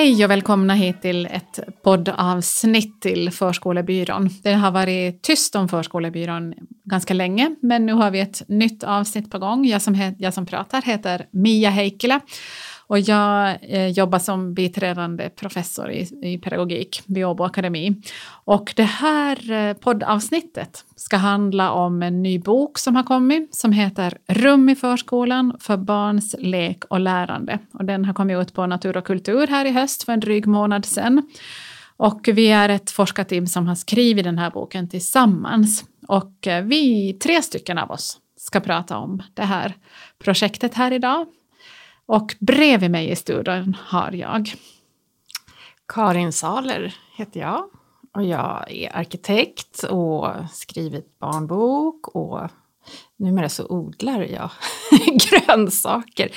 Hej och välkomna hit till ett poddavsnitt till Förskolebyrån. Det har varit tyst om Förskolebyrån ganska länge, men nu har vi ett nytt avsnitt på gång. Jag som, jag som pratar heter Mia Heikkilä och jag eh, jobbar som biträdande professor i, i pedagogik vid Åbo Akademi. Och det här eh, poddavsnittet ska handla om en ny bok som har kommit som heter Rum i förskolan för barns lek och lärande. Och den har kommit ut på Natur och kultur här i höst för en dryg månad sedan. Och vi är ett forskarteam som har skrivit den här boken tillsammans. Och eh, vi, tre stycken av oss, ska prata om det här projektet här idag. Och bredvid mig i studion har jag Karin Saler heter jag och jag är arkitekt och skrivit barnbok och numera så odlar jag grönsaker.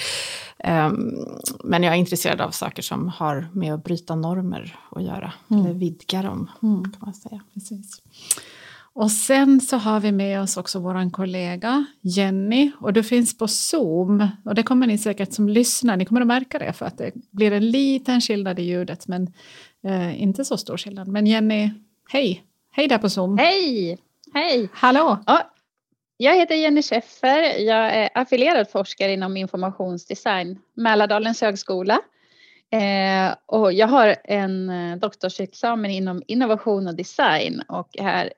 Um, men jag är intresserad av saker som har med att bryta normer att göra, mm. eller vidga dem mm. kan man säga. Precis. Och sen så har vi med oss också vår kollega Jenny och du finns på Zoom och det kommer ni säkert som lyssnar, ni kommer att märka det för att det blir en liten skillnad i ljudet men eh, inte så stor skillnad. Men Jenny, hej! Hej där på Zoom! Hej! Hej! Hallå! Ja, jag heter Jenny Scheffer, jag är affilierad forskare inom informationsdesign, Mälardalens högskola. Eh, och jag har en eh, doktorsexamen inom innovation och design och är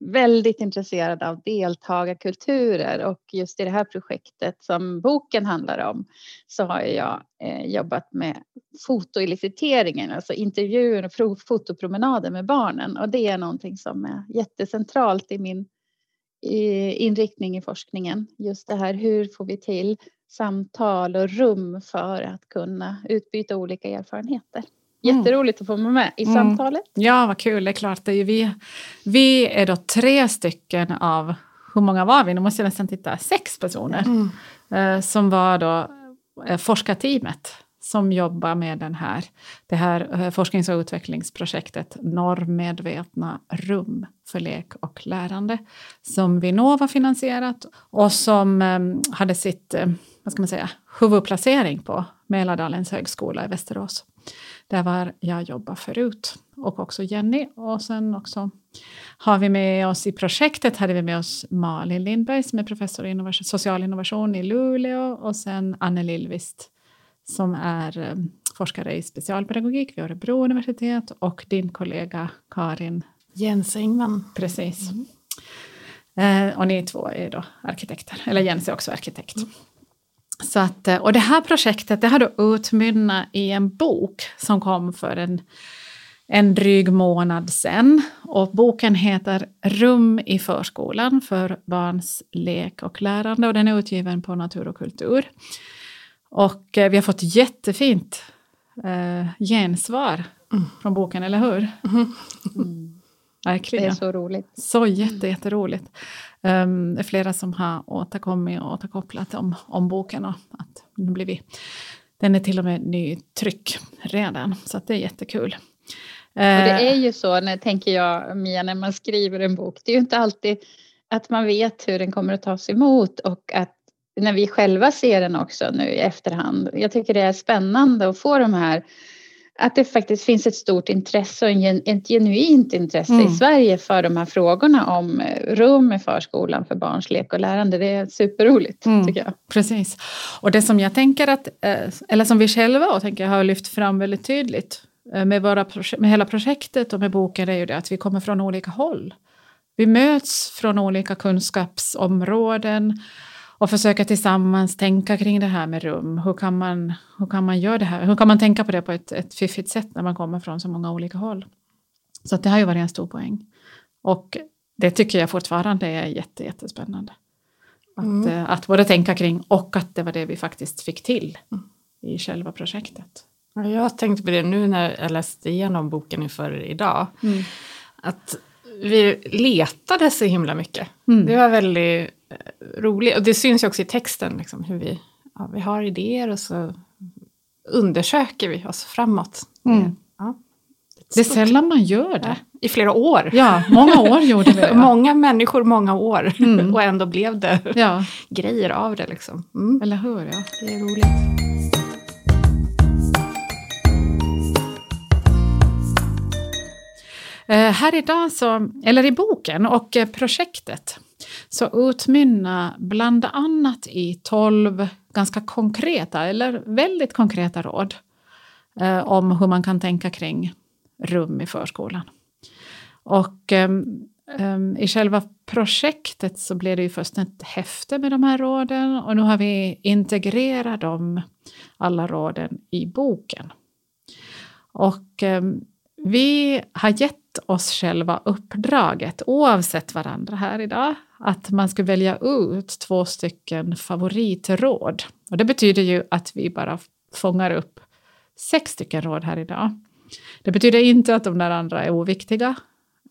väldigt intresserad av deltagarkulturer och just i det här projektet som boken handlar om så har jag eh, jobbat med fotoilliciteringen, alltså intervjuer och fotopromenader med barnen och det är någonting som är jättecentralt i min i inriktning i forskningen. Just det här hur får vi till samtal och rum för att kunna utbyta olika erfarenheter. Mm. Jätteroligt att få vara med i mm. samtalet. Ja, vad kul. Det är klart, det är vi. Vi är då tre stycken av, hur många var vi? Nu måste jag nästan titta, sex personer. Mm. Eh, som var då eh, forskarteamet som jobbar med den här, det här eh, forsknings och utvecklingsprojektet Normmedvetna rum för lek och lärande som Vinnova finansierat och som eh, hade sitt vad ska man säga, huvudplacering på Mälardalens högskola i Västerås. Där var jag jobbar förut och också Jenny. Och sen också har vi med oss i projektet hade vi med oss Malin Lindberg som är professor i innovation, social innovation i Luleå och sen Anne Lillvist som är eh, forskare i specialpedagogik vid Örebro universitet och din kollega Karin Jens Engman. Precis. Mm. Eh, och ni två är då arkitekter, eller Jens är också arkitekt. Mm. Så att, eh, och det här projektet det har då utmynnat i en bok som kom för en, en dryg månad sedan. Och boken heter Rum i förskolan för barns lek och lärande och den är utgiven på Natur och kultur. Och eh, vi har fått jättefint eh, gensvar mm. från boken, eller hur? Mm. Mm. Verkligen. Det är så roligt. Så jätte, jätteroligt. Um, flera som har återkommit och återkopplat om, om boken och att nu blir vi, den är till och med nytryck redan, så att det är jättekul. Och det är ju så, när, tänker jag Mia, när man skriver en bok, det är ju inte alltid att man vet hur den kommer att tas emot och att när vi själva ser den också nu i efterhand. Jag tycker det är spännande att få de här att det faktiskt finns ett stort intresse och ett genuint intresse mm. i Sverige för de här frågorna om eh, rum i förskolan för barns lek och lärande. Det är superroligt mm. tycker jag. Precis. Och det som jag tänker att, eh, eller som vi själva och tänker har lyft fram väldigt tydligt eh, med, våra med hela projektet och med boken är ju det att vi kommer från olika håll. Vi möts från olika kunskapsområden och försöka tillsammans tänka kring det här med rum. Hur kan man, hur kan man göra det här? Hur kan man tänka på det på ett, ett fiffigt sätt när man kommer från så många olika håll? Så det har ju varit en stor poäng. Och det tycker jag fortfarande är jätte, jättespännande. Att, mm. Eh, att både tänka kring och att det var det vi faktiskt fick till i själva projektet. Jag tänkte på det nu när jag läste igenom boken inför idag. Mm. Att vi letade så himla mycket. Mm. Det var väldigt Eh, rolig. Och det syns ju också i texten, liksom, hur vi, ja, vi har idéer och så undersöker vi oss framåt. Mm. Ja, Det är sällan man gör det. I flera år. Ja, många år gjorde vi det. Många människor, många år. Mm. Och ändå blev det grejer av det. Liksom. Mm. eller hur? Ja. Det är roligt. Eh, här idag, så, eller i boken och eh, projektet, så utmynnar bland annat i tolv ganska konkreta, eller väldigt konkreta råd eh, om hur man kan tänka kring rum i förskolan. Och ehm, ehm, i själva projektet så blev det ju först ett häfte med de här råden och nu har vi integrerat dem, alla råden, i boken. Och ehm, vi har gett oss själva uppdraget, oavsett varandra här idag, att man ska välja ut två stycken favoritråd. Och det betyder ju att vi bara fångar upp sex stycken råd här idag. Det betyder inte att de där andra är oviktiga,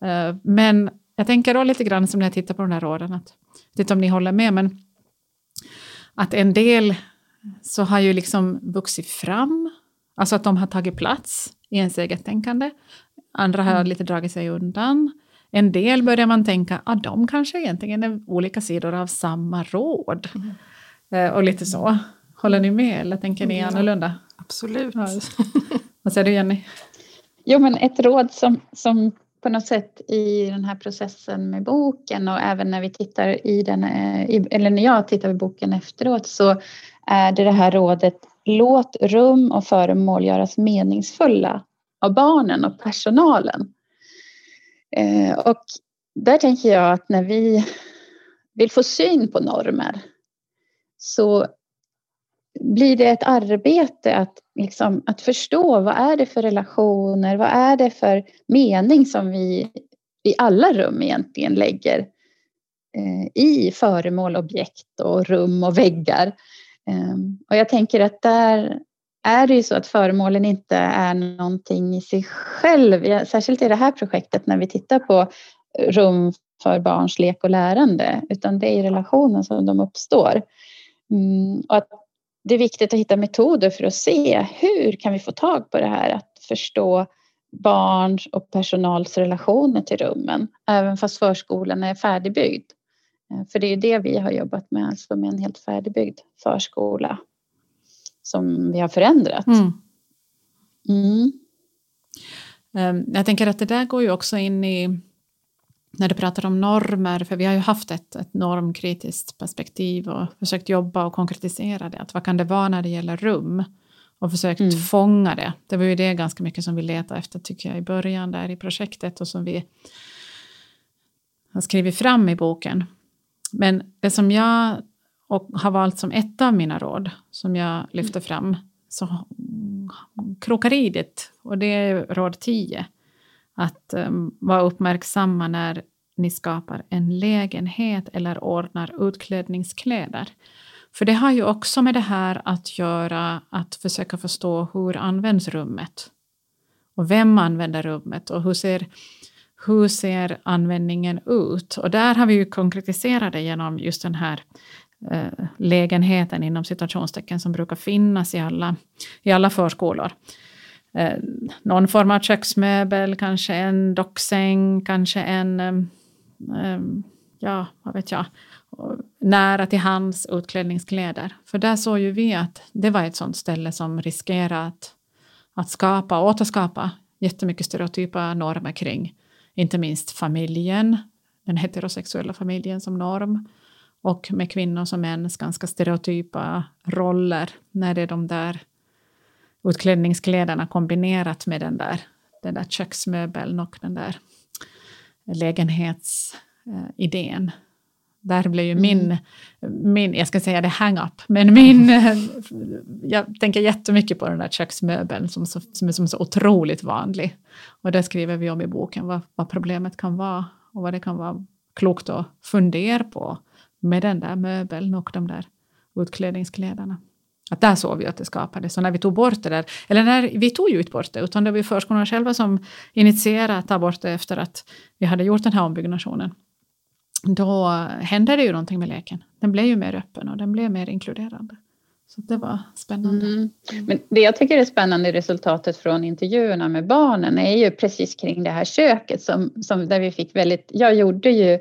eh, men jag tänker då lite grann som när jag tittar på de här råden, att, jag vet inte om ni håller med, men att en del så har ju liksom vuxit fram, alltså att de har tagit plats i ens eget tänkande. Andra har lite dragit sig undan. En del börjar man tänka att ah, de kanske egentligen är olika sidor av samma råd. Eh, och lite så. Håller ni med eller tänker ni Ja. annorlunda? Absolut. Ja. Vad säger du Jenny? Jo, men ett råd som, som på något sätt i den här processen med boken och även när vi tittar i den, eh, eller när jag tittar på boken efteråt så är det det här rådet låt rum och föremål göras meningsfulla av barnen och personalen. Eh, och där tänker jag att när vi vill få syn på normer så blir det ett arbete att, liksom, att förstå vad är det för relationer, vad är det för mening som vi i alla rum egentligen lägger eh, i föremål, objekt och rum och väggar. Ehm, och jag tänker att där är det ju så att föremålen inte är någonting i sig själv, särskilt i det här projektet när vi tittar på rum för barns lek och lärande, utan det är i relationen som de uppstår. Mm, och att det är viktigt att hitta metoder för att se hur kan vi få tag på det här att förstå barns och personals relationer till rummen, även fast förskolan är färdigbyggd. Eh, För det är ju det vi har jobbat med, alltså med en helt färdigbyggd förskola som vi har förändrat. Mm. Mm. Um, Jag tänker att det där går ju också in i när du pratar om normer, för vi har ju haft ett, ett normkritiskt perspektiv och försökt jobba och konkretisera det. Att vad kan det vara när det gäller rum? Och försökt Mm. fånga det. Det var ju det ganska mycket som vi letade efter tycker jag i början där i projektet och som vi har skrivit fram i boken. Men det som jag och har valt som ett av mina råd som jag lyfter fram så krokar i det och det är råd 10 att um, vara uppmärksamma när ni skapar en lägenhet eller ordnar utklädningskläder. För det har ju också med det här att göra att försöka förstå hur används rummet? Och vem använder rummet och hur ser, hur ser användningen ut? Och där har vi ju konkretiserat det genom just den här eh, lägenheten inom citationstecken som brukar finnas i alla, i alla förskolor eh, någon form av köksmöbel, kanske en docksäng, kanske en, eh, eh, ja, vad vet jag, nära till hands utklädningskläder. För där såg ju vi att det var ett sånt ställe som riskerar att, att skapa, återskapa jättemycket stereotypa normer kring, inte minst familjen, den heterosexuella familjen som norm, och med kvinnor som mäns ganska stereotypa roller när det är de där utklädningskläderna kombinerat med den där, den där köksmöbeln och den där lägenhetsidén. Där blev ju min, min, jag ska säga det hang-up, men min, jag tänker jättemycket på den där köksmöbeln som, så, som är som så otroligt vanlig. Och där skriver vi om i boken vad, vad problemet kan vara och vad det kan vara klokt att fundera på med den där möbeln och de där utklädningskläderna. Att där såg vi att det skapades. Så när vi tog bort det där, eller när vi tog ju inte bort det, utan det var ju förskolorna själva som initierade att ta bort det efter att vi hade gjort den här ombyggnationen. Då hände det ju någonting med leken. Den blev ju mer öppen och den blev mer inkluderande. Så det var spännande. Mm. Men det jag tycker är spännande i resultatet från intervjuerna med barnen är ju precis kring det här köket som, som där vi fick väldigt, jag gjorde ju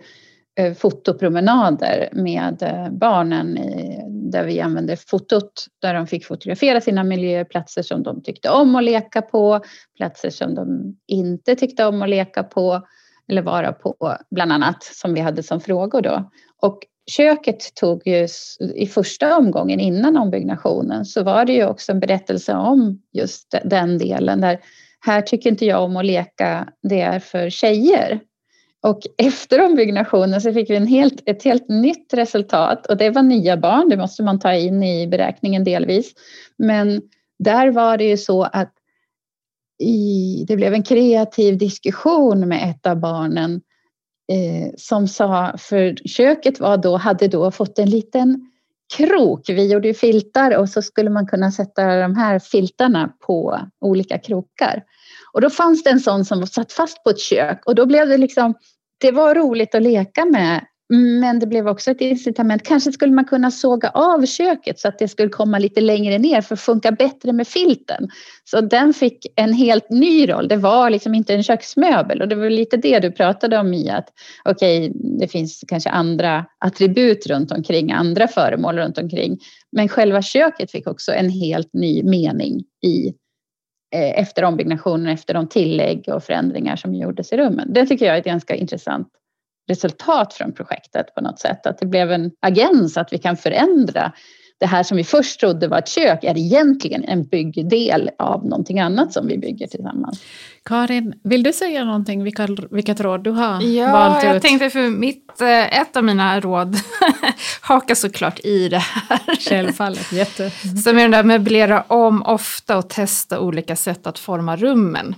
eh, fotopromenader med eh, barnen i, där vi använde fotot där de fick fotografera sina miljöer, platser som de tyckte om att leka på, platser som de inte tyckte om att leka på eller vara på bland annat som vi hade som frågor då. Och köket tog ju i första omgången innan ombyggnationen så var det ju också en berättelse om just den delen där här tycker inte jag om att leka, det är för tjejer. Och efter ombyggnationen så fick vi en helt, ett helt nytt resultat och det var nya barn, det måste man ta in i beräkningen delvis. Men där var det ju så att i, det blev en kreativ diskussion med ett av barnen eh, som sa, för köket var då, hade då fått en liten krok. Vi gjorde ju filtar och så skulle man kunna sätta de här filtarna på olika krokar. Och då fanns det en sån som satt fast på ett kök och då blev det liksom, det var roligt att leka med men det blev också ett incitament. Kanske skulle man kunna såga av köket så att det skulle komma lite längre ner för att funka bättre med filten. Så den fick en helt ny roll. Det var liksom inte en köksmöbel och det var lite det du pratade om i att okej, okay, det finns kanske andra attribut runt omkring, andra föremål runt omkring. Men själva köket fick också en helt ny mening i eh, efter ombyggnationen, efter de tillägg och förändringar som gjordes i rummen. Det tycker jag är ett ganska intressant resultat från projektet på något sätt. Att det blev en agens att vi kan förändra det här som vi först trodde var ett kök är egentligen en byggdel av någonting annat som vi bygger tillsammans. Karin, vill du säga någonting, vilka, vilket råd du har ja, valt ut? Ja, jag tänkte för mitt, eh, ett av mina råd hakar såklart i det här. Självfallet, jätte. Som är den där möblera om ofta och testa olika sätt att forma rummen.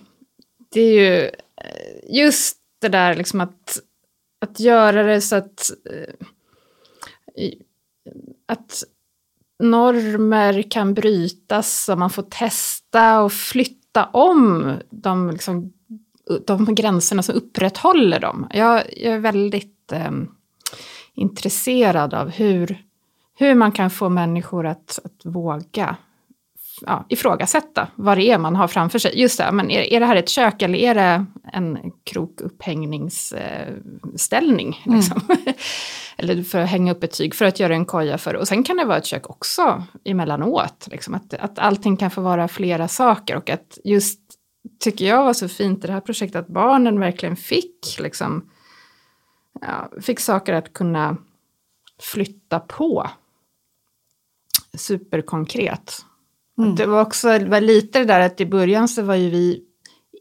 Det är ju eh, just det där liksom att att göra det så att, eh, att normer kan brytas och man får testa och flytta om de, liksom, de gränserna som upprätthåller dem. Jag, jag är väldigt eh, intresserad av hur, hur man kan få människor att, att våga ja, ifrågasätta vad det är man har framför sig. Just det, men är, är det här ett kök eller är det en krokupphängningsställning? Eh, liksom? Mm. eller för att hänga upp ett tyg för att göra en koja för. Och sen kan det vara ett kök också emellanåt. Liksom, att, att allting kan få vara flera saker och att just tycker jag var så fint i det här projektet att barnen verkligen fick liksom, ja, fick saker att kunna flytta på superkonkret. Mm. Det var också var lite det där att i början så var ju vi,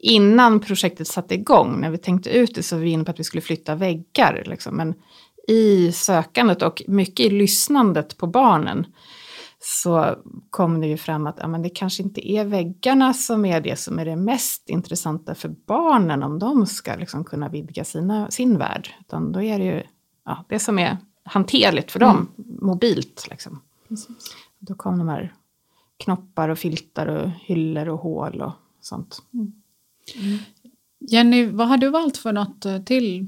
innan projektet satte igång, när vi tänkte ut det så var vi inne på att vi skulle flytta väggar. Liksom. Men i sökandet och mycket i lyssnandet på barnen så kom det ju fram att ja, men det kanske inte är väggarna som är det som är det mest intressanta för barnen om de ska liksom kunna vidga sina, sin värld. Utan då är det ju ja, det som är hanterligt för dem, mm. mobilt. Liksom. Då kom de här knoppar och filtar och hyllor och hål och sånt. Mm. Mm. Jenny, vad har du valt för något eh, till?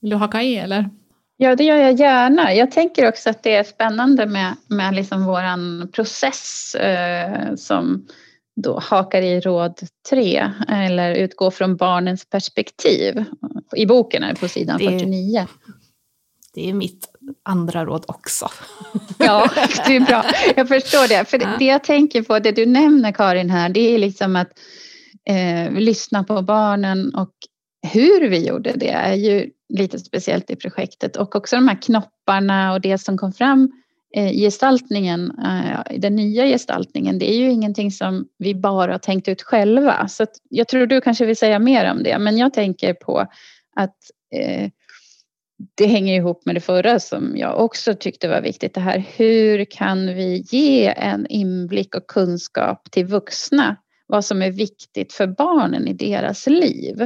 Vill du haka i eller? Ja, det gör jag gärna. Jag tänker också att det är spännande med, med liksom våran process eh, som då hakar i råd tre eller utgår från barnens perspektiv. I boken är det på sidan det, 49. Det är mitt andra råd också. Ja, det är bra. Jag förstår det. För det, det jag tänker på, det du nämner Karin här, det är liksom att eh, lyssna på barnen och hur vi gjorde det är ju lite speciellt i projektet och också de här knopparna och det som kom fram eh, i gestaltningen, eh, den nya gestaltningen, det är ju ingenting som vi bara har tänkt ut själva. Så jag tror du kanske vill säga mer om det, men jag tänker på att eh, det hänger ihop med det förra som jag också tyckte var viktigt. Det här hur kan vi ge en inblick och kunskap till vuxna vad som är viktigt för barnen i deras liv.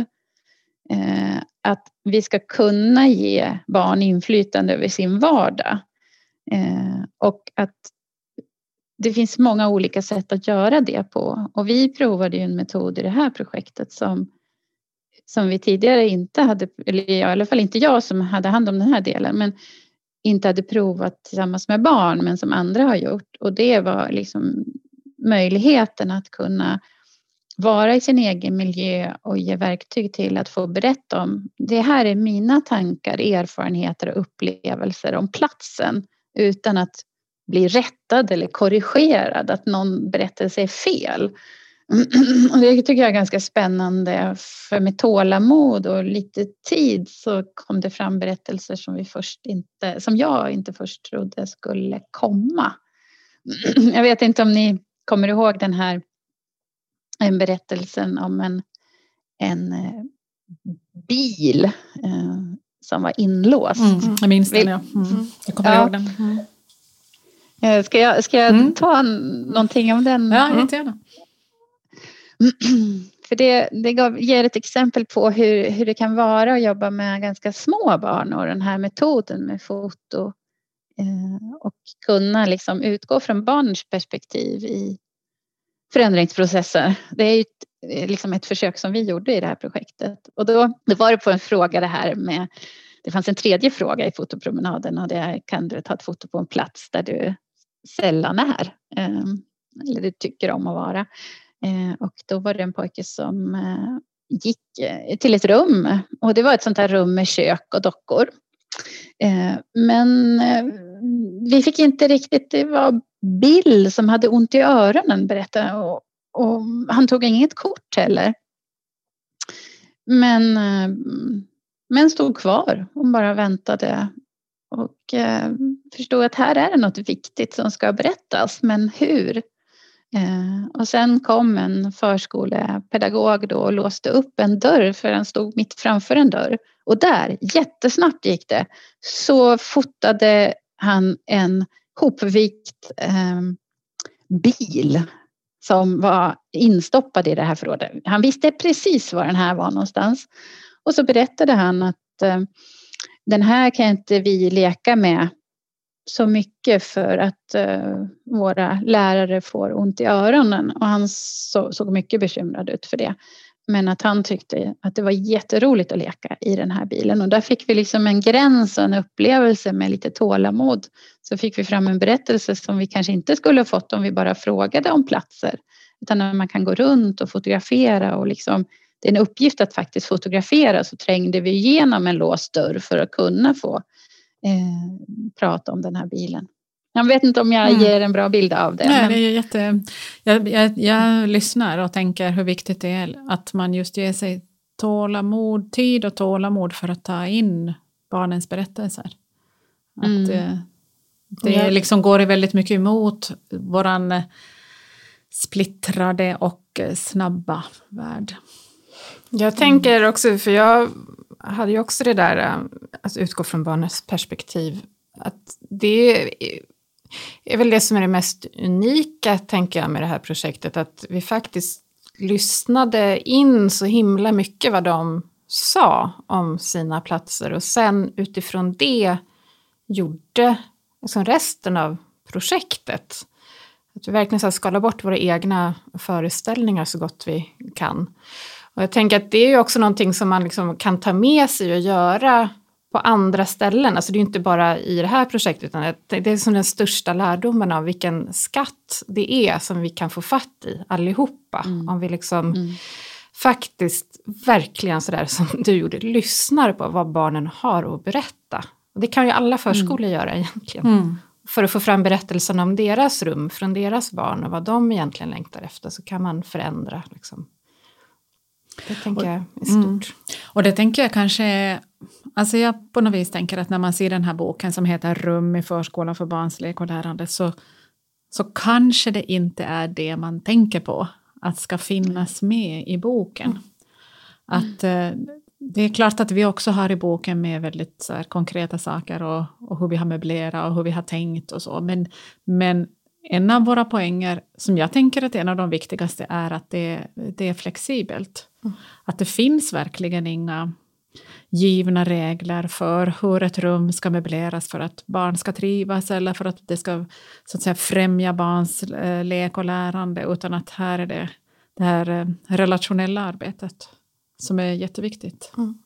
Eh, att vi ska kunna ge barn inflytande över sin vardag. Eh, och att det finns många olika sätt att göra det på. Och vi provade ju en metod i det här projektet som som vi tidigare inte hade, eller i alla fall inte jag som hade hand om den här delen, men inte hade provat tillsammans med barn men som andra har gjort. Och det var liksom möjligheten att kunna vara i sin egen miljö och ge verktyg till att få berätta om det här är mina tankar, erfarenheter och upplevelser om platsen utan att bli rättad eller korrigerad, att någon berättelse är fel. Och det tycker jag är ganska spännande för med tålamod och lite tid så kom det fram berättelser som, vi först inte, som jag inte först trodde skulle komma. Jag vet inte om ni kommer ihåg den här en berättelsen om en, en eh, bil eh, som var inlåst. Mm, jag minns den, ja. Mm. Jag kommer ja. ihåg den. Mm. Eh, ska jag, ska jag mm. ta någonting om den? Ja, mm. jättegärna. För det, det gav, ger ett exempel på hur, hur det kan vara att jobba med ganska små barn och den här metoden med foto eh, och kunna liksom utgå från barns perspektiv i förändringsprocesser. Det är ju ett, eh, liksom ett försök som vi gjorde i det här projektet och då, då var det på en fråga det här med det fanns en tredje fråga i fotopromenaden och det är kan du ta ett foto på en plats där du sällan är eh, eller du tycker om att vara. Eh, och då var det en pojke som eh, gick eh, till ett rum och det var ett sånt här rum med kök och dockor. Men vi fick inte riktigt, det var Bill som hade ont i öronen berättade och, och han tog inget kort heller. Men, men stod kvar och bara väntade och förstod att här är det något viktigt som ska berättas men hur? Eh, och sen kom en förskolepedagog då och låste upp en dörr för den stod mitt framför en dörr. Och där, jättesnabbt gick det, så fotade han en hopvikt eh, bil som var instoppad i det här förrådet. Han visste precis var den här var någonstans. Och så berättade han att eh, den här kan inte vi leka med så mycket för att eh, våra lärare får ont i öronen och han så, såg mycket bekymrad ut för det. Men att han tyckte att det var jätteroligt att leka i den här bilen och där fick vi liksom en gräns och en upplevelse med lite tålamod. Så fick vi fram en berättelse som vi kanske inte skulle ha fått om vi bara frågade om platser. Utan när man kan gå runt och fotografera och liksom det är en uppgift att faktiskt fotografera så trängde vi igenom en låst dörr för att kunna få eh, prata om den här bilen. Jag vet inte om jag mm. ger en bra bild av det. Nej, men... det är jätte... jag, jag, jag lyssnar och tänker hur viktigt det är att man just ger sig tålamod, tid och tålamod för att ta in barnens berättelser. Att mm. det, det liksom går väldigt mycket emot våran splittrade och snabba värld. Jag tänker också, för jag hade ju också det där, äh, att utgå från barnets perspektiv, att det är väl det som är det mest unika, tänker jag, med det här projektet, att vi faktiskt lyssnade in så himla mycket vad de sa om sina platser och sen utifrån det gjorde liksom resten av projektet. Att vi verkligen skalar bort våra egna föreställningar så gott vi kan. Och jag tänker att det är ju också någonting som man liksom kan ta med sig och göra på andra ställen. Alltså det är ju inte bara i det här projektet utan det är som den största lärdomen av vilken skatt det är som vi kan få fatt i allihopa. Mm. Om vi liksom mm. faktiskt verkligen sådär som du gjorde, lyssnar på vad barnen har att berätta. Och det kan ju alla förskolor mm. göra egentligen. Mm. För att få fram berättelsen om deras rum från deras barn och vad de egentligen längtar efter så kan man förändra liksom, det tänker jag är stort. Mm. Och det tänker jag kanske, alltså jag på något vis tänker att när man ser den här boken som heter Rum i förskolan för barns lek och lärande så, så kanske det inte är det man tänker på att ska finnas med i boken. Mm. Att eh, det är klart att vi också har i boken med väldigt så här, konkreta saker och, och hur vi har möblerat och hur vi har tänkt och så, men, men en av våra poänger, som jag tänker att en av de viktigaste, är att det, det är flexibelt. Mm. Att det finns verkligen inga givna regler för hur ett rum ska möbleras för att barn ska trivas eller för att det ska så att säga, främja barns eh, lek och lärande, utan att här är det det här eh, relationella arbetet som är jätteviktigt. Mm.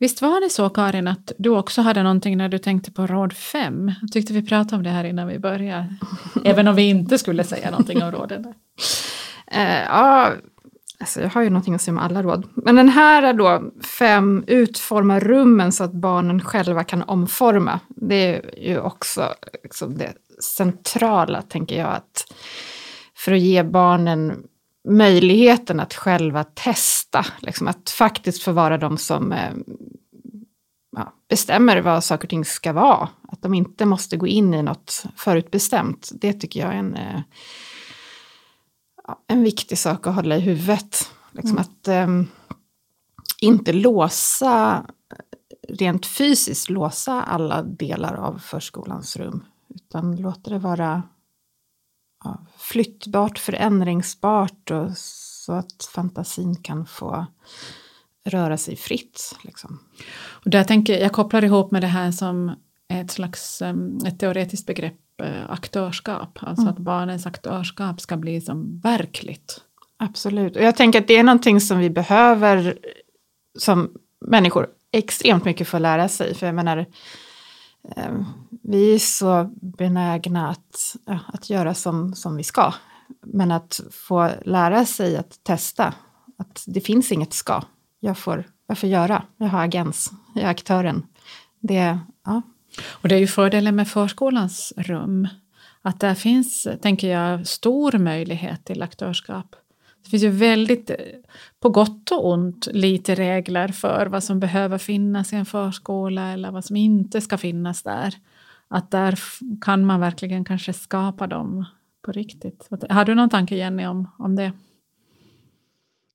Visst var det så Karin att du också hade någonting när du tänkte på råd 5? Jag tyckte vi pratade om det här innan vi började. Även om vi inte skulle säga någonting om råden. Uh, ja, alltså jag har ju någonting att säga om alla råd. Men den här är då fem, utforma rummen så att barnen själva kan omforma. Det är ju också liksom det centrala, tänker jag, att för att ge barnen möjligheten att själva testa, liksom att faktiskt få vara de som eh, ja, bestämmer vad saker och ting ska vara. Att de inte måste gå in i något förutbestämt. Det tycker jag är en, eh, en viktig sak att hålla i huvudet. Liksom mm. Att um, inte låsa, rent fysiskt låsa alla delar av förskolans rum. Utan låta det vara flyttbart, förändringsbart och så att fantasin kan få röra sig fritt. Liksom. Och där tänker, jag kopplar ihop med det här som ett slags ett teoretiskt begrepp, eh, aktörskap. Alltså mm. att barnens aktörskap ska bli som verkligt. Absolut, och jag tänker att det är någonting som vi behöver som människor extremt mycket få lära sig. För jag menar, vi är så benägna att, ja, att göra som, som vi ska. Men att få lära sig att testa, att det finns inget ska. Jag får, jag får göra, jag har agens, jag är aktören. Det, ja. Och det är ju fördelen med förskolans rum, att där finns, tänker jag, stor möjlighet till aktörskap. Det finns ju väldigt, på gott och ont, lite regler för vad som behöver finnas i en förskola eller vad som inte ska finnas där. Att där kan man verkligen kanske skapa dem på riktigt. Har du någon tanke Jenny om, om det?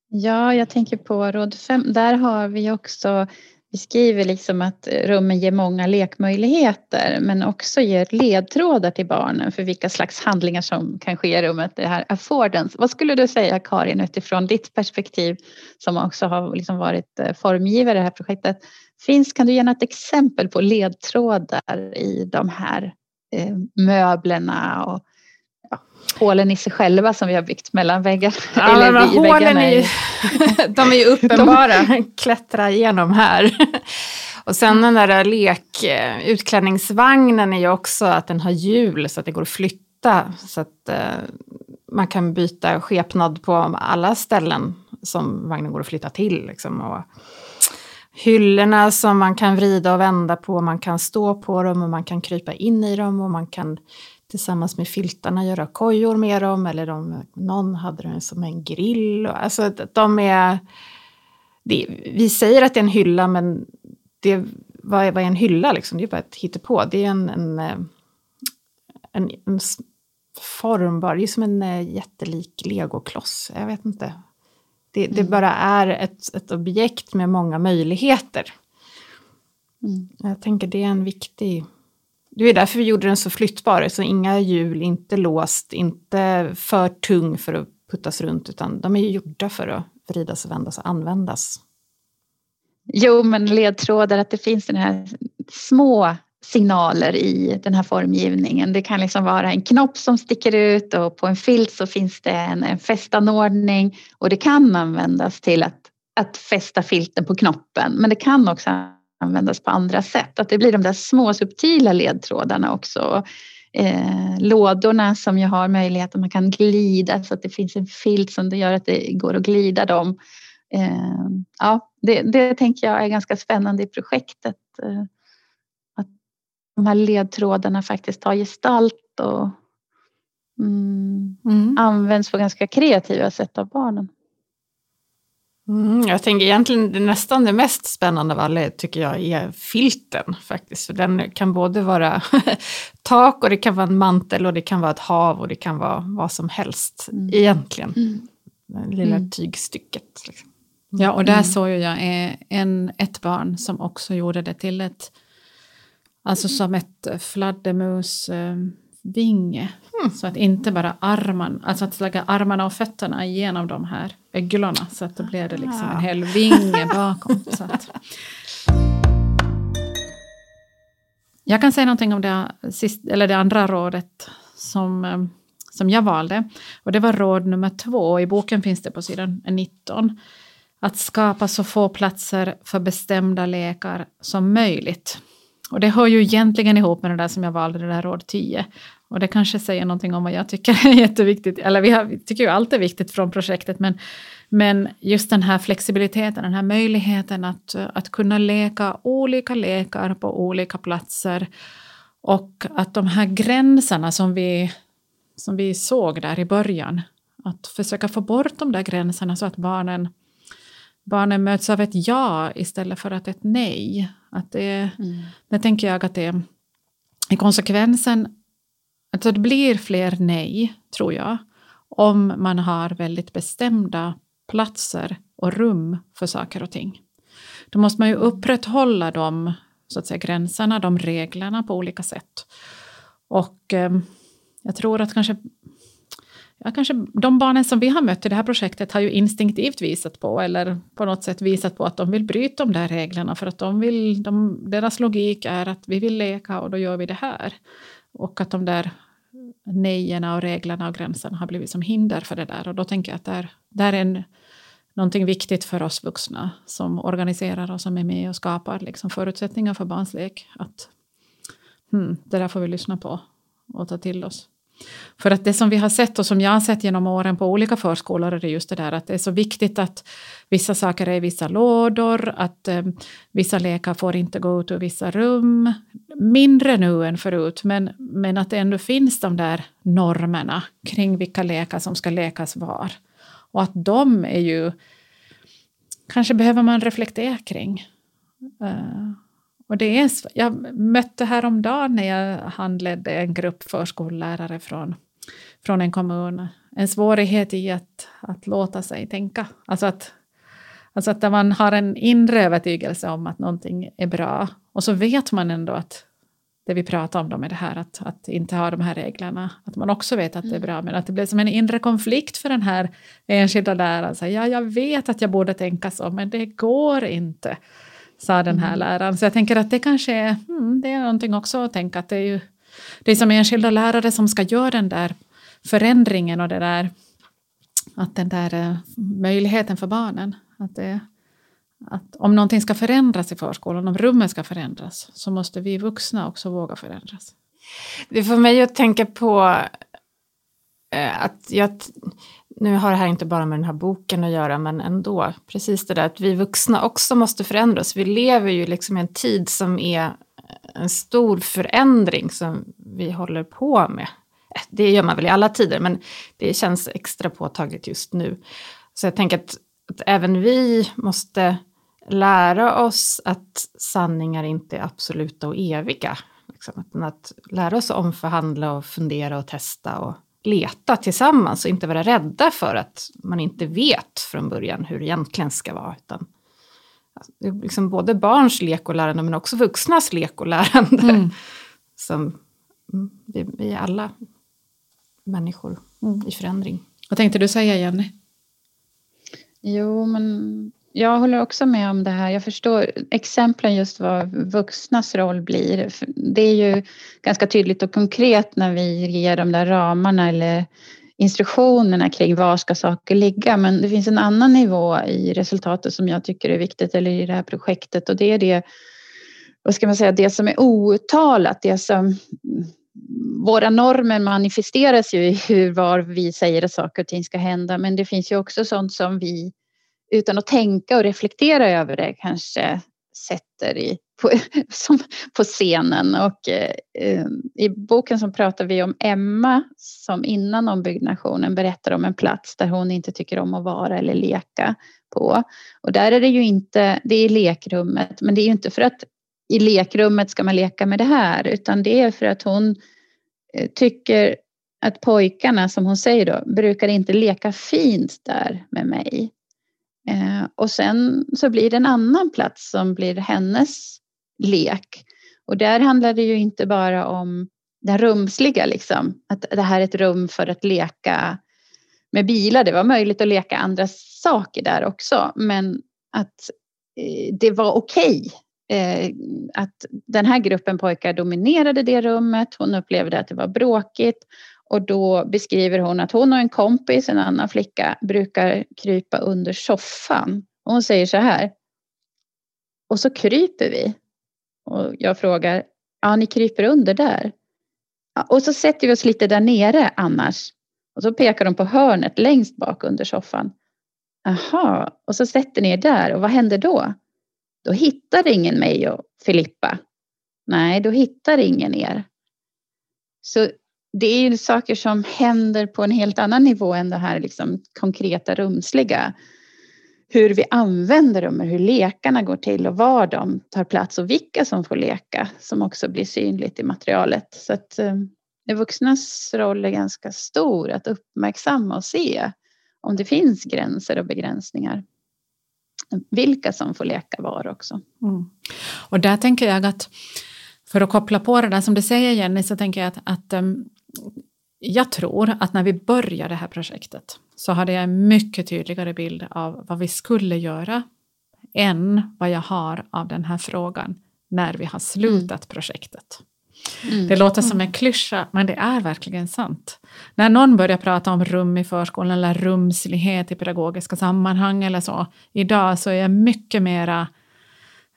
Ja, jag tänker på råd 5. Där har vi också, vi skriver liksom att rummen ger många lekmöjligheter men också ger ledtrådar till barnen för vilka slags handlingar som kan ske i rummet. Det här affordance. Vad skulle du säga Karin utifrån ditt perspektiv som också har liksom varit eh, formgivare i det här projektet? Finns, kan du ge något exempel på ledtrådar i de här eh, möblerna och hålen i sig själva som vi har byggt mellan väggarna. Ja, eller men hålen är ju, de är ju uppenbara, klättra igenom här. Och sen den där lek, eh, utklädningsvagnen är ju också att den har hjul så att det går att flytta. Så att eh, man kan byta skepnad på alla ställen som vagnen går att flytta till. Liksom. Och hyllorna som man kan vrida och vända på, man kan stå på dem och man kan krypa in i dem och man kan tillsammans med filtarna göra kojor med dem eller de, någon hade den som en grill. Alltså de är... Det, vi säger att det är en hylla men det, vad, är, vad är en hylla liksom? Det är bara ett hittepå. Det är en, en, en, en formbar, det är som en eh, jättelik legokloss. Jag vet inte. Det, det mm. bara är ett, ett objekt med många möjligheter. Mm. Jag tänker det är en viktig det är därför vi gjorde den så flyttbar, så inga hjul, inte låst, inte för tung för att puttas runt, utan de är ju gjorda för att vridas och vändas och användas. Jo, men ledtrådar, att det finns den här små signaler i den här formgivningen. Det kan liksom vara en knopp som sticker ut och på en filt så finns det en, en fästanordning och det kan användas till att, att fästa filten på knoppen. Men det kan också användas på andra sätt. Att det blir de där små subtila ledtrådarna också. Eh, lådorna som ju har möjlighet att man kan glida så att det finns en filt som det gör att det går att glida dem. Eh, ja, det, det tänker jag är ganska spännande i projektet. Eh, att de här ledtrådarna faktiskt har gestalt och mm, mm. används på ganska kreativa sätt av barnen. Mm, jag tänker egentligen det nästan det mest spännande av alla tycker jag är filten faktiskt. För den kan både vara tak och det kan vara en mantel och det kan vara ett hav och det kan vara vad som helst mm. egentligen. Mm. Det lilla mm. tygstycket. Liksom. Ja, och där mm. såg jag en, ett barn som också gjorde det till ett, alltså som ett fladdermus vinge. Mm. Så att inte bara armarna, alltså att lägga armarna och fötterna genom de här öglorna så att då blir det liksom en hel vinge bakom. Så att. Jag kan säga någonting om det, sist, eller det andra rådet som, eh, som jag valde. Och det var råd nummer två. I boken finns det på sidan 19. att skapa så få platser för bestämda lekar som möjligt. Och det hör ju egentligen ihop med det där som jag valde, det där råd 10. Och det kanske säger någonting om vad jag tycker är jätteviktigt. Eller vi, har, vi tycker ju allt är viktigt från projektet, men, men just den här flexibiliteten, den här möjligheten att, att kunna leka olika lekar på olika platser. Och att de här gränserna som vi, som vi såg där i början, att försöka få bort de där gränserna så att barnen, barnen möts av ett ja istället för att ett nej. Att det, mm. det tänker jag att det i konsekvensen, alltså det blir fler nej, tror jag, om man har väldigt bestämda platser och rum för saker och ting. Då måste man ju upprätthålla de så att säga, gränserna, de reglerna på olika sätt. Och eh, jag tror att kanske ja, kanske de barnen som vi har mött i det här projektet har ju instinktivt visat på, eller på något sätt visat på att de vill bryta de där reglerna, för att de vill, de, deras logik är att vi vill leka och då gör vi det här. Och att de där nejerna och reglerna och gränserna har blivit som hinder för det där. Och då tänker jag att där, där är en, någonting viktigt för oss vuxna som organiserar och som är med och skapar liksom förutsättningar för barns lek. Att hmm, det där får vi lyssna på och ta till oss. För att det som vi har sett och som jag har sett genom åren på olika förskolor är just det där att det är så viktigt att vissa saker är i vissa lådor, att eh, vissa lekar får inte gå ut ur vissa rum. Mindre nu än förut, men, men att det ändå finns de där normerna kring vilka lekar som ska lekas var. Och att de är ju... Kanske behöver man reflektera kring. Uh, och det är, jag mötte häromdagen när jag handledde en grupp förskollärare från, från en kommun en svårighet i att, att låta sig tänka. Alltså att, alltså att man har en inre övertygelse om att någonting är bra och så vet man ändå att det vi pratar om då med det här att, att inte ha de här reglerna, att man också vet att det är bra, men att det blir som en inre konflikt för den här enskilda läraren. ja, jag vet att jag borde tänka så, men det går inte sa den här mm. läraren. Så jag tänker att det kanske är, mm, det är någonting också att tänka att det är ju det är som enskilda lärare som ska göra den där förändringen och det där att den där uh, möjligheten för barnen. Att, det, att om någonting ska förändras i förskolan, om rummen ska förändras, så måste vi vuxna också våga förändras. Det får mig att tänka på eh, att jag nu har det här inte bara med den här boken att göra, men ändå, precis det där att vi vuxna också måste förändras. Vi lever ju liksom i en tid som är en stor förändring som vi håller på med. Eh, det gör man väl i alla tider, men det känns extra påtagligt just nu. Så jag tänker att, att även vi måste lära oss att sanningar inte är absoluta och eviga. Liksom. Att lära oss att omförhandla och fundera och testa och leta tillsammans och inte vara rädda för att man inte vet från början hur det egentligen ska vara. Utan är liksom både barns lek och lärande men också vuxnas lek och lärande. Mm. Som mm, vi, är alla människor mm. i förändring. Vad tänkte du säga Jenny? Jo, men jag håller också med om det här. Jag förstår exemplen just vad vuxnas roll blir. Det är ju ganska tydligt och konkret när vi ger de där ramarna eller instruktionerna kring var ska saker ligga. Men det finns en annan nivå i resultatet som jag tycker är viktigt eller i det här projektet och det är det, vad ska man säga, det som är outtalat, det som våra normer manifesteras ju i hur var vi säger att saker och ting ska hända men det finns ju också sånt som vi utan att tänka och reflektera över det kanske sätter i, på, som, på scenen. Och, eh, um, I boken så pratar vi om Emma som innan ombyggnationen berättar om en plats där hon inte tycker om att vara eller leka på. Och där är det ju inte, det är lekrummet, men det är ju inte för att i lekrummet ska man leka med det här utan det är för att hon eh, tycker att pojkarna, som hon säger då, brukar inte leka fint där med mig. Eh, och sen så blir det en annan plats som blir hennes lek. Och där handlar det ju inte bara om det rumsliga, liksom. att det här är ett rum för att leka med bilar. Det var möjligt att leka andra saker där också, men att eh, det var okej. Okay. Eh, att den här gruppen pojkar dominerade det rummet. Hon upplevde att det var bråkigt och då beskriver hon att hon och en kompis, en annan flicka, brukar krypa under soffan Och hon säger så här. Och så kryper vi. Och jag frågar, ja ni kryper under där. Ja, och så sätter vi oss lite där nere annars. Och så pekar de på hörnet längst bak under soffan. Aha, och så sätter ni er där och vad händer då? Då hittar ingen mig och Filippa. Nej, då hittar ingen er. Så det är ju saker som händer på en helt annan nivå än det här liksom konkreta rumsliga. Hur vi använder dem, hur lekarna går till och var de tar plats och vilka som får leka som också blir synligt i materialet. Så att eh, vuxnas roll är ganska stor att uppmärksamma och se om det finns gränser och begränsningar. Vilka som får leka var också. Mm. Och där tänker jag att för att koppla på det där som du säger Jenny så tänker jag att, att um, jag tror att när vi började det här projektet så hade jag en mycket tydligare bild av vad vi skulle göra än vad jag har av den här frågan när vi har slutat mm. projektet. Mm. Det låter som en klyscha, men det är verkligen sant. När någon börjar prata om rum i förskolan eller rumslighet i pedagogiska sammanhang eller så, idag så är jag mycket mera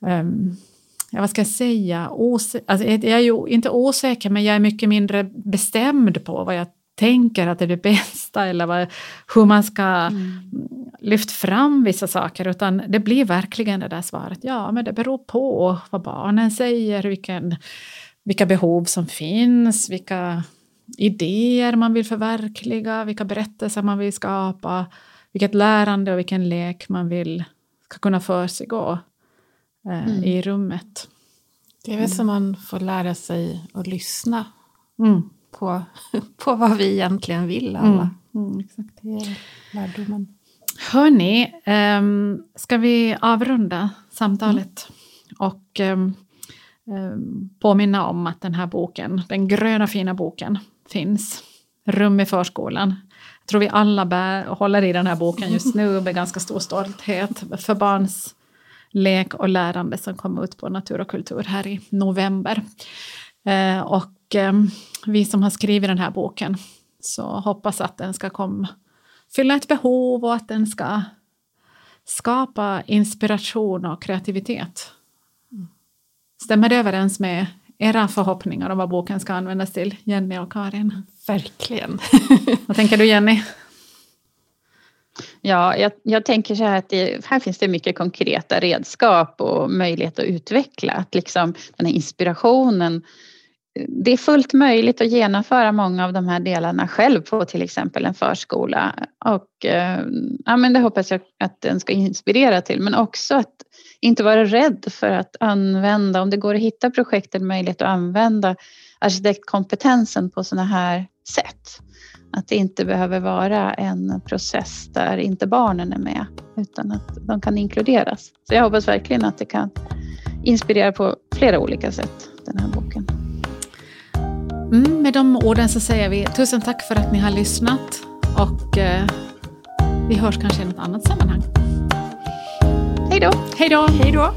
um, ja, vad ska jag säga, Ose alltså, jag är ju inte osäker men jag är mycket mindre bestämd på vad jag tänker att det är det bästa eller vad, hur man ska mm. lyfta fram vissa saker utan det blir verkligen det där svaret, ja men det beror på vad barnen säger, vilken, vilka behov som finns, vilka idéer man vill förverkliga, vilka berättelser man vill skapa, vilket lärande och vilken lek man vill ska kunna försiggå eh, mm. i rummet. Det är väl mm. som man får lära sig att lyssna mm. på, på vad vi egentligen vill alla. Mm. mm exakt. Det är lärdomen. Hörni, um, ska vi avrunda samtalet och um, um, Ehm, påminna om att den här boken, den gröna fina boken, finns. Rum i förskolan. Jag tror vi alla bär, håller i den här boken just nu med ganska stor stolthet för barns lek och lärande som kom ut på Natur och kultur här i november. Ehm, och ehm, vi som har skrivit den här boken så hoppas att den ska komma, fylla ett behov och att den ska skapa inspiration och kreativitet. Stämmer det överens med era förhoppningar om vad boken ska användas till, Jenny och Karin? Verkligen. vad tänker du Jenny? Ja, jag, jag, tänker så här att det, här finns det mycket konkreta redskap och möjlighet att utveckla. Att liksom den här inspirationen. Det är fullt möjligt att genomföra många av de här delarna själv på till exempel en förskola. Och eh, ja, men det hoppas jag att den ska inspirera till. Men också att inte vara rädd för att använda, om det går att hitta projekten möjlighet att använda arkitektkompetensen på sådana här sätt. Att det inte behöver vara en process där inte barnen är med utan att de kan inkluderas. Så jag hoppas verkligen att det kan inspirera på flera olika sätt, den här boken. Mm, med de orden så säger vi tusen tack för att ni har lyssnat och eh, vi hörs kanske i något annat sammanhang. Hej då! Hej då! Hej då!